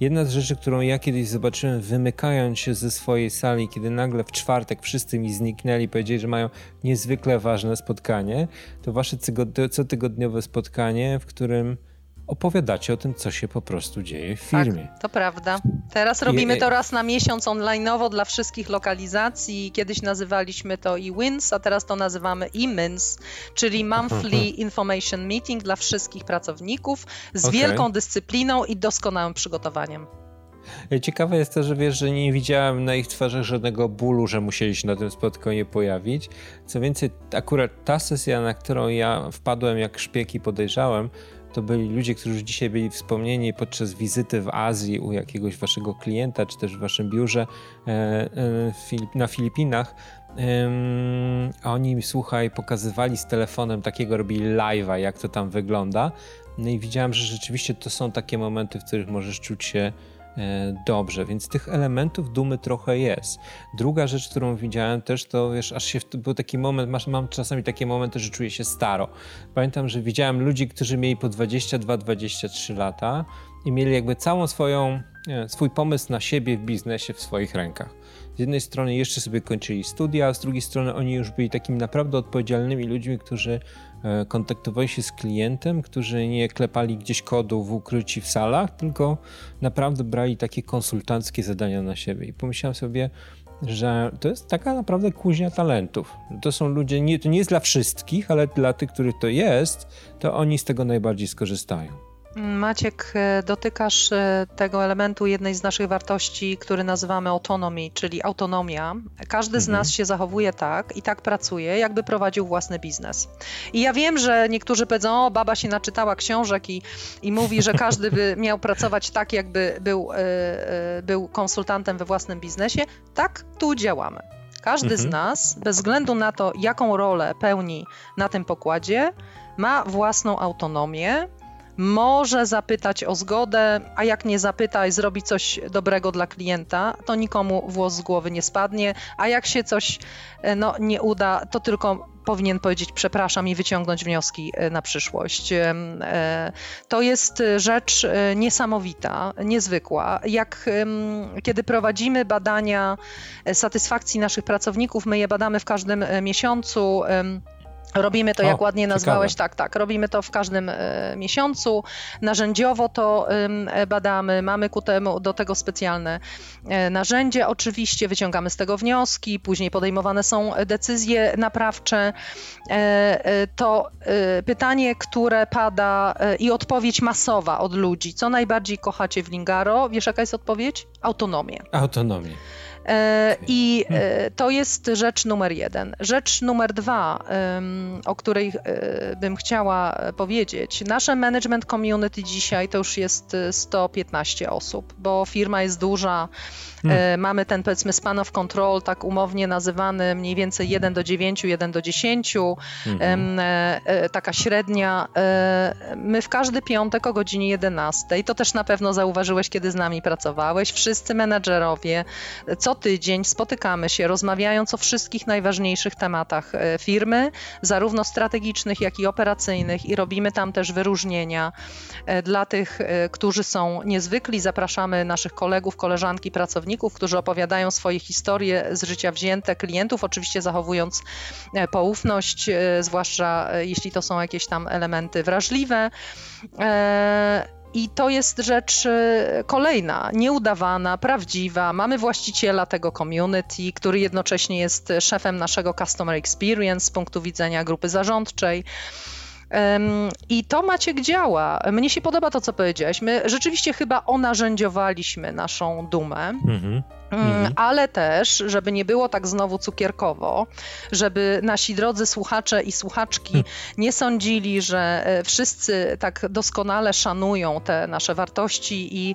Jedna z rzeczy, którą ja kiedyś zobaczyłem, wymykając się ze swojej sali, kiedy nagle w czwartek wszyscy mi zniknęli, powiedzieli, że mają niezwykle ważne spotkanie, to wasze cotygodniowe spotkanie, w którym opowiadacie o tym, co się po prostu dzieje w firmie. Tak, to prawda. Teraz robimy to raz na miesiąc online'owo dla wszystkich lokalizacji. Kiedyś nazywaliśmy to e-wins, a teraz to nazywamy e-mins, czyli monthly information meeting dla wszystkich pracowników z okay. wielką dyscypliną i doskonałym przygotowaniem. Ciekawe jest to, że wiesz, że nie widziałem na ich twarzach żadnego bólu, że musieli się na tym spotkaniu pojawić. Co więcej, akurat ta sesja, na którą ja wpadłem jak szpieg i podejrzałem, to byli ludzie, którzy już dzisiaj byli wspomnieni podczas wizyty w Azji u jakiegoś waszego klienta, czy też w waszym biurze e, e, na Filipinach. A oni, słuchaj, pokazywali z telefonem takiego, robili live'a, jak to tam wygląda. No i widziałem, że rzeczywiście to są takie momenty, w których możesz czuć się dobrze, więc tych elementów dumy trochę jest. Druga rzecz, którą widziałem też, to wiesz, aż się był taki moment, masz, mam czasami takie momenty, że czuję się staro. Pamiętam, że widziałem ludzi, którzy mieli po 22-23 lata i mieli jakby całą swoją, swój pomysł na siebie w biznesie w swoich rękach. Z jednej strony jeszcze sobie kończyli studia, a z drugiej strony oni już byli takimi naprawdę odpowiedzialnymi ludźmi, którzy E, kontaktowali się z klientem, którzy nie klepali gdzieś kodu w ukryci w salach, tylko naprawdę brali takie konsultanckie zadania na siebie. I pomyślałem sobie, że to jest taka naprawdę kuźnia talentów. To są ludzie, nie, to nie jest dla wszystkich, ale dla tych, których to jest, to oni z tego najbardziej skorzystają. Maciek, e, dotykasz e, tego elementu jednej z naszych wartości, który nazywamy autonomii, czyli autonomia. Każdy mhm. z nas się zachowuje tak i tak pracuje, jakby prowadził własny biznes. I ja wiem, że niektórzy powiedzą, o, baba się naczytała książek i, i mówi, że każdy by miał pracować tak, jakby był, e, był konsultantem we własnym biznesie. Tak, tu działamy. Każdy mhm. z nas, bez względu na to, jaką rolę pełni na tym pokładzie, ma własną autonomię, może zapytać o zgodę, a jak nie zapyta i zrobi coś dobrego dla klienta, to nikomu włos z głowy nie spadnie, a jak się coś e, no, nie uda, to tylko powinien powiedzieć przepraszam i wyciągnąć wnioski e, na przyszłość. E, to jest rzecz niesamowita, niezwykła. Jak kiedy prowadzimy badania satysfakcji naszych pracowników, my je badamy w każdym miesiącu. Robimy to, jak o, ładnie nazwałeś, ciekawe. tak, tak. Robimy to w każdym e, miesiącu. Narzędziowo to e, badamy, mamy ku temu, do tego specjalne e, narzędzie. Oczywiście wyciągamy z tego wnioski, później podejmowane są decyzje naprawcze. To pytanie, które pada i odpowiedź masowa od ludzi. Co najbardziej kochacie w Lingaro? Wiesz, jaka jest odpowiedź? Autonomię. Autonomię. E, I e, to jest rzecz numer jeden. Rzecz numer dwa, o której e, bym chciała powiedzieć. Nasze management community dzisiaj to już jest 115 osób, bo firma jest duża. Hmm. Mamy ten powiedzmy span of control, tak umownie nazywany mniej więcej 1 do 9, 1 do 10, hmm. taka średnia. My w każdy piątek o godzinie 11, to też na pewno zauważyłeś, kiedy z nami pracowałeś, wszyscy menedżerowie, co tydzień spotykamy się, rozmawiając o wszystkich najważniejszych tematach e, firmy, zarówno strategicznych, jak i operacyjnych, i robimy tam też wyróżnienia e, dla tych, e, którzy są niezwykli. Zapraszamy naszych kolegów, koleżanki, pracowników, którzy opowiadają swoje historie z życia wzięte, klientów, oczywiście zachowując poufność, zwłaszcza jeśli to są jakieś tam elementy wrażliwe. I to jest rzecz kolejna, nieudawana, prawdziwa. Mamy właściciela tego community, który jednocześnie jest szefem naszego Customer Experience z punktu widzenia grupy zarządczej. I to Maciek działa. Mnie się podoba to, co powiedziałeś. My rzeczywiście chyba onarzędziowaliśmy naszą dumę. Mhm. Mm, ale też, żeby nie było tak znowu cukierkowo, żeby nasi drodzy słuchacze i słuchaczki hmm. nie sądzili, że e, wszyscy tak doskonale szanują te nasze wartości i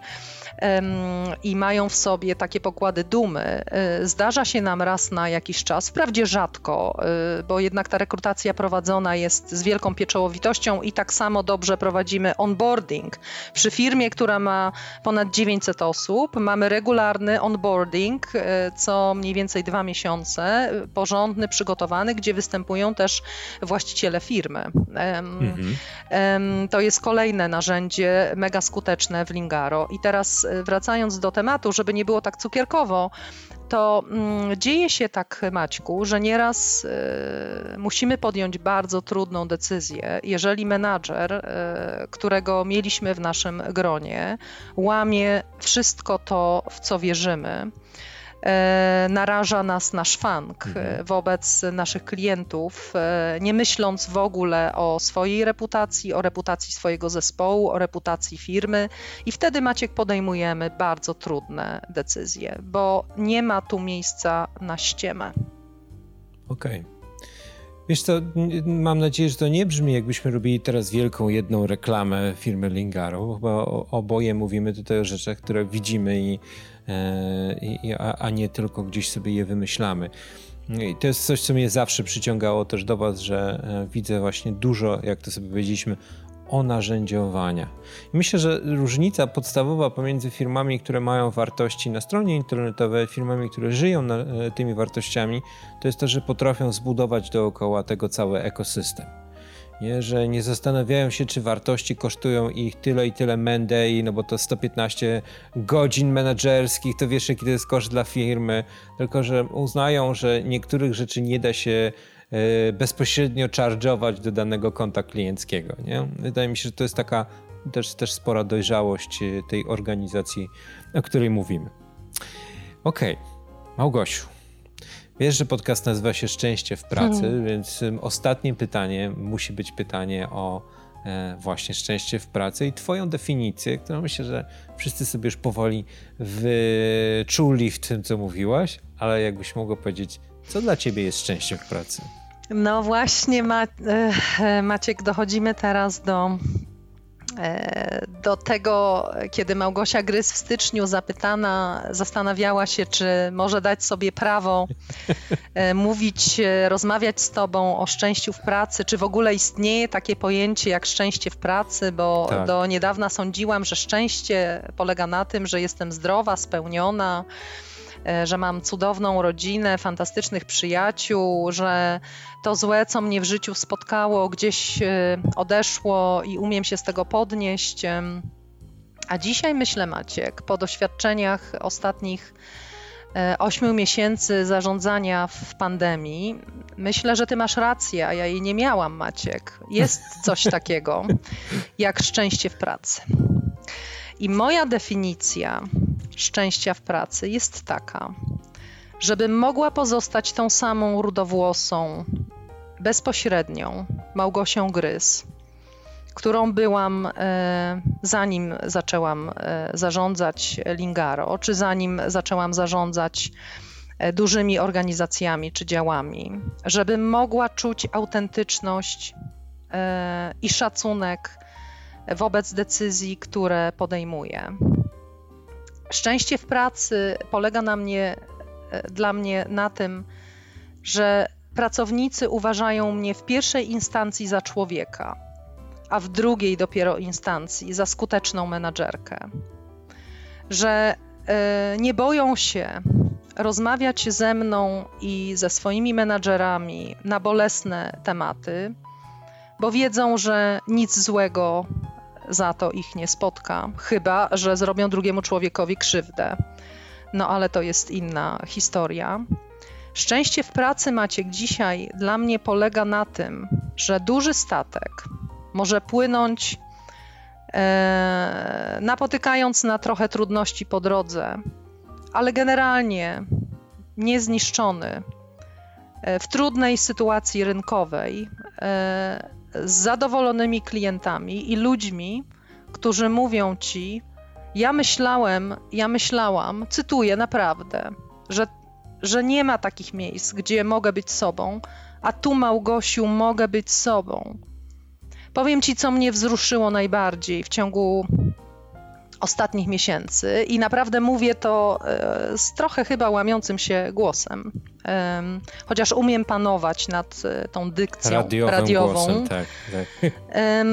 i mają w sobie takie pokłady dumy. Y, zdarza się nam raz na jakiś czas, wprawdzie rzadko, y, bo jednak ta rekrutacja prowadzona jest z wielką pieczołowitością i tak samo dobrze prowadzimy onboarding. Przy firmie, która ma ponad 900 osób, mamy regularny onboarding, y, co mniej więcej dwa miesiące, porządny, przygotowany, gdzie występują też właściciele firmy. Mhm. To jest kolejne narzędzie mega skuteczne w Lingaro. I teraz wracając do tematu, żeby nie było tak cukierkowo, to mm, dzieje się tak, Maćku, że nieraz y, musimy podjąć bardzo trudną decyzję, jeżeli menadżer, y, którego mieliśmy w naszym gronie, łamie wszystko to, w co wierzymy naraża nas na szwank mhm. wobec naszych klientów, e, nie myśląc w ogóle o swojej reputacji, o reputacji swojego zespołu, o reputacji firmy. I wtedy, Maciek, podejmujemy bardzo trudne decyzje, bo nie ma tu miejsca na ściemę. Okej. Okay. Wiesz co, mam nadzieję, że to nie brzmi jakbyśmy robili teraz wielką jedną reklamę firmy Lingaro, chyba oboje mówimy tutaj o rzeczach, które widzimy i E, a, a nie tylko gdzieś sobie je wymyślamy. I to jest coś, co mnie zawsze przyciągało też do Was, że e, widzę właśnie dużo, jak to sobie powiedzieliśmy, o narzędziowania. Myślę, że różnica podstawowa pomiędzy firmami, które mają wartości na stronie internetowej, firmami, które żyją na, e, tymi wartościami, to jest to, że potrafią zbudować dookoła tego cały ekosystem nie? że nie zastanawiają się, czy wartości kosztują ich tyle i tyle mendei, no bo to 115 godzin menedżerskich, to wiesz, jaki to jest koszt dla firmy, tylko że uznają, że niektórych rzeczy nie da się e, bezpośrednio charge'ować do danego konta klienckiego. Nie? Wydaje mi się, że to jest taka też, też spora dojrzałość e, tej organizacji, o której mówimy. Okej, okay. Małgosiu, Wiesz, że podcast nazywa się Szczęście w pracy, hmm. więc ostatnie pytanie musi być pytanie o e, właśnie szczęście w pracy i Twoją definicję, którą myślę, że wszyscy sobie już powoli wyczuli w tym, co mówiłaś, ale jakbyś mogła powiedzieć, co dla Ciebie jest szczęście w pracy? No właśnie, Maciek, dochodzimy teraz do E, do tego, kiedy Małgosia Grys w styczniu zapytana, zastanawiała się, czy może dać sobie prawo e, mówić, e, rozmawiać z Tobą o szczęściu w pracy, czy w ogóle istnieje takie pojęcie jak szczęście w pracy, bo tak. do niedawna sądziłam, że szczęście polega na tym, że jestem zdrowa, spełniona, E, że mam cudowną rodzinę, fantastycznych przyjaciół, że to złe, co mnie w życiu spotkało, gdzieś e, odeszło i umiem się z tego podnieść. A dzisiaj myślę, Maciek, po doświadczeniach ostatnich e, ośmiu miesięcy zarządzania w pandemii, myślę, że ty masz rację, a ja jej nie miałam, Maciek. Jest coś takiego jak szczęście w pracy. I moja definicja szczęścia w pracy jest taka, żebym mogła pozostać tą samą rudowłosą, bezpośrednią Małgosią Grys, którą byłam e, zanim zaczęłam e, zarządzać Lingaro, czy zanim zaczęłam zarządzać e, dużymi organizacjami czy działami, żebym mogła czuć autentyczność i szacunek wobec decyzji, które podejmuję. Szczęście w pracy polega na mnie, e, dla mnie na tym, że pracownicy uważają mnie w pierwszej instancji za człowieka, a w drugiej dopiero instancji za skuteczną menadżerkę. Że y, nie boją się rozmawiać ze mną i ze swoimi menadżerami na bolesne tematy, bo wiedzą, że nic złego za to ich nie spotka, chyba że zrobią drugiemu człowiekowi krzywdę. No ale to jest inna historia. Szczęście w pracy, Maciek, dzisiaj dla mnie polega na tym, że duży statek może płynąć, e, napotykając na trochę trudności po drodze, ale generalnie niezniszczony e, w trudnej sytuacji rynkowej, e, z zadowolonymi klientami i ludźmi, którzy mówią ci: Ja myślałem, ja myślałam, cytuję naprawdę, że, że nie ma takich miejsc, gdzie mogę być sobą, a tu, Małgosiu, mogę być sobą. Powiem ci, co mnie wzruszyło najbardziej w ciągu ostatnich miesięcy i naprawdę mówię to e, z trochę chyba łamiącym się głosem, chociaż umiem panować nad e, tą dykcją Radiowym radiową. Głosem, tak, tak. E,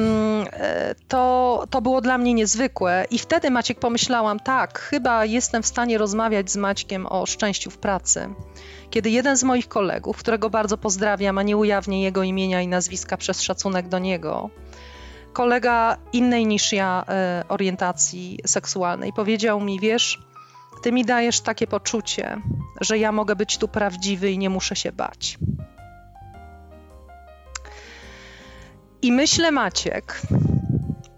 to, to było dla mnie niezwykłe i wtedy Maciek pomyślałam, tak, chyba jestem w stanie rozmawiać z Maćkiem o szczęściu w pracy. Kiedy jeden z moich kolegów, którego bardzo pozdrawiam, a nie ujawnię jego imienia i nazwiska przez szacunek do niego, kolega innej niż ja e, orientacji seksualnej powiedział mi: Wiesz, ty mi dajesz takie poczucie, że ja mogę być tu prawdziwy i nie muszę się bać. I myślę, Maciek,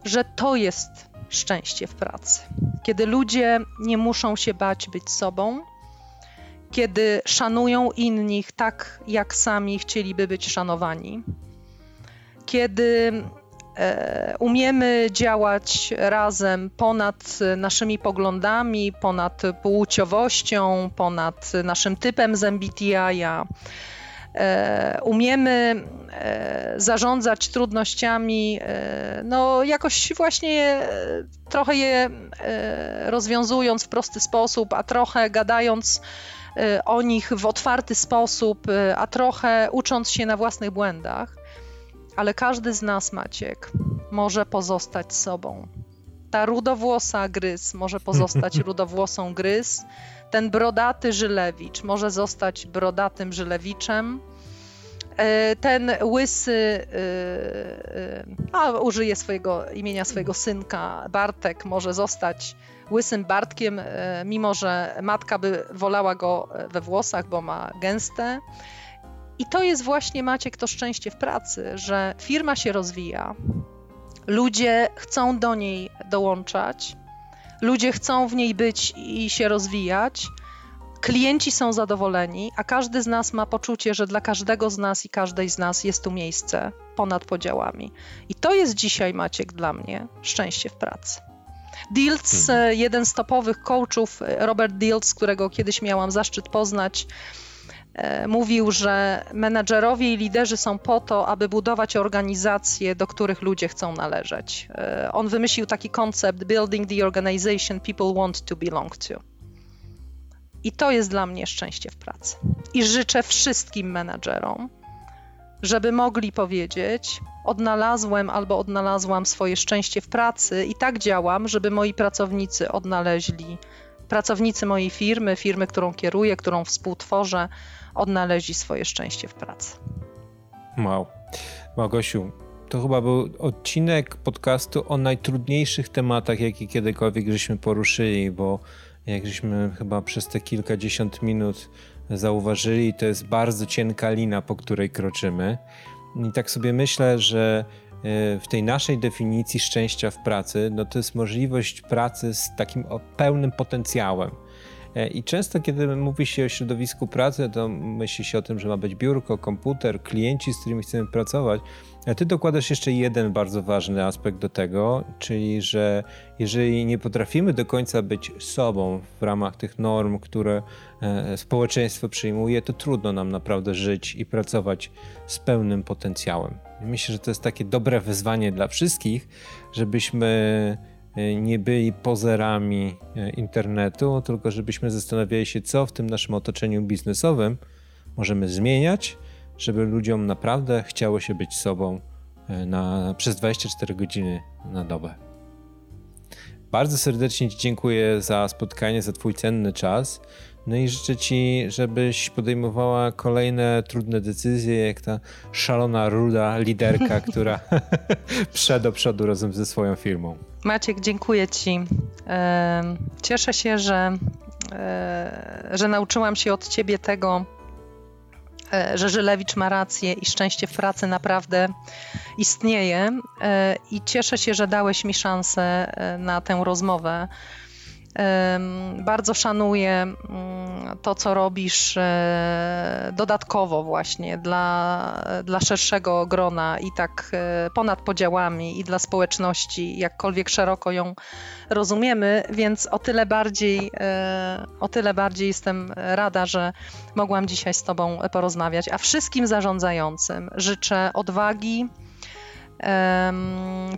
że to jest szczęście w pracy. Kiedy ludzie nie muszą się bać być sobą, kiedy szanują innych tak, jak sami chcieliby być szanowani, kiedy umiemy działać razem ponad naszymi poglądami, ponad płciowością, ponad naszym typem z MBTI-a. E, umiemy e, zarządzać trudnościami, no jakoś właśnie trochę je rozwiązując w prosty sposób, a trochę gadając o nich w otwarty sposób, a trochę ucząc się na własnych błędach ale każdy z nas, Maciek, może pozostać sobą. Ta rudowłosa Grys może pozostać rudowłosą Grys, ten brodaty Żylewicz może zostać brodatym Żylewiczem, e, ten łysy, e, e, a użyje swojego imienia swojego synka, Bartek, może zostać łysym Bartkiem, mimo że matka by wolała go we włosach, bo ma gęste. I to jest właśnie, Maciek, to szczęście w pracy, że firma się rozwija, ludzie chcą do niej dołączać, ludzie chcą w niej być i się rozwijać. klienci są zadowoleni, a każdy z nas ma poczucie, że dla każdego z nas i każdej z nas jest tu miejsce ponad podziałami. I to jest dzisiaj, Maciek, dla mnie szczęście w pracy. Diltz. E, jeden z topowych coachów, Robert Diltz, którego kiedyś miałam zaszczyt poznać, mówił, że menadżerowie i liderzy są po to, aby budować organizacje, do których ludzie chcą należeć. On wymyślił taki koncept building the organization people want to belong to. I to jest dla mnie szczęście w pracy. I życzę wszystkim menadżerom, żeby mogli powiedzieć: Odnalazłem albo odnalazłam swoje szczęście w pracy i tak działam, żeby moi pracownicy odnaleźli, pracownicy mojej firmy, firmy, którą kieruję, którą współtworzę, odnaleźli swoje szczęście w pracy. Wow. Małgosiu, to chyba był odcinek podcastu o najtrudniejszych tematach, jakie kiedykolwiek żeśmy poruszyli, bo jak żeśmy chyba przez te kilkadziesiąt minut zauważyli, to jest bardzo cienka lina, po której kroczymy. I tak sobie myślę, że w tej naszej definicji szczęścia w pracy, no to jest możliwość pracy z takim pełnym potencjałem. E, I często, kiedy mówi się o środowisku pracy, to myśli się o tym, że ma być biurko, komputer, klienci, z którymi chcemy pracować, a ty dokładasz jeszcze jeden bardzo ważny aspekt do tego, czyli że jeżeli nie potrafimy do końca być sobą w ramach tych norm, które e, społeczeństwo przyjmuje, to trudno nam naprawdę żyć i pracować z pełnym potencjałem. Myślę, że to jest takie dobre wyzwanie dla wszystkich, żebyśmy e, nie byli pozerami e, internetu, tylko żebyśmy zastanawiali się, co w tym naszym otoczeniu biznesowym możemy zmieniać, żeby ludziom naprawdę chciało się być sobą e, na, przez 24 godziny na dobę. Bardzo serdecznie Ci dziękuję za spotkanie, za Twój cenny czas. No i życzę Ci, żebyś podejmowała kolejne trudne decyzje, jak ta szalona, ruda liderka, która prze do przodu razem ze swoją firmą. Maciek, dziękuję Ci. Cieszę się, że, e, że nauczyłam się od Ciebie tego, E, że Żylewicz ma rację i szczęście w pracy naprawdę istnieje. E, I cieszę się, że dałeś mi szansę e, na tę rozmowę. Bardzo szanuję mm, to, co robisz dodatkowo właśnie dla, dla szerszego grona i tak ponad podziałami i dla społeczności, jakkolwiek szeroko ją rozumiemy, więc o tyle bardziej, o tyle bardziej jestem rada, że mogłam dzisiaj z Tobą porozmawiać. A wszystkim zarządzającym życzę odwagi,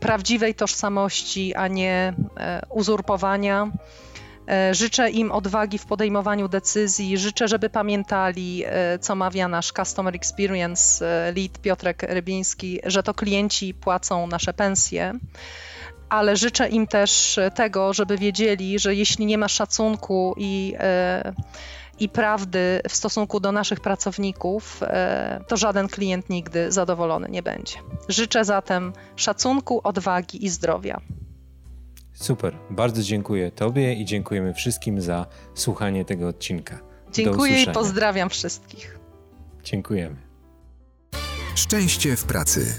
prawdziwej tożsamości, a nie e, uzurpowania. E, życzę im odwagi w podejmowaniu decyzji. Życzę, żeby pamiętali, e, co mawia nasz Customer Experience Lead Piotrek Rybiński, że to klienci płacą nasze pensje. Ale życzę im też tego, żeby wiedzieli, że jeśli nie ma szacunku i i prawdy w stosunku do naszych pracowników, e, to żaden klient nigdy zadowolony nie będzie. Życzę zatem szacunku, odwagi i zdrowia. Super, bardzo dziękuję Tobie i dziękujemy wszystkim za słuchanie tego odcinka. Dziękuję i pozdrawiam wszystkich. Dziękujemy. Szczęście w pracy.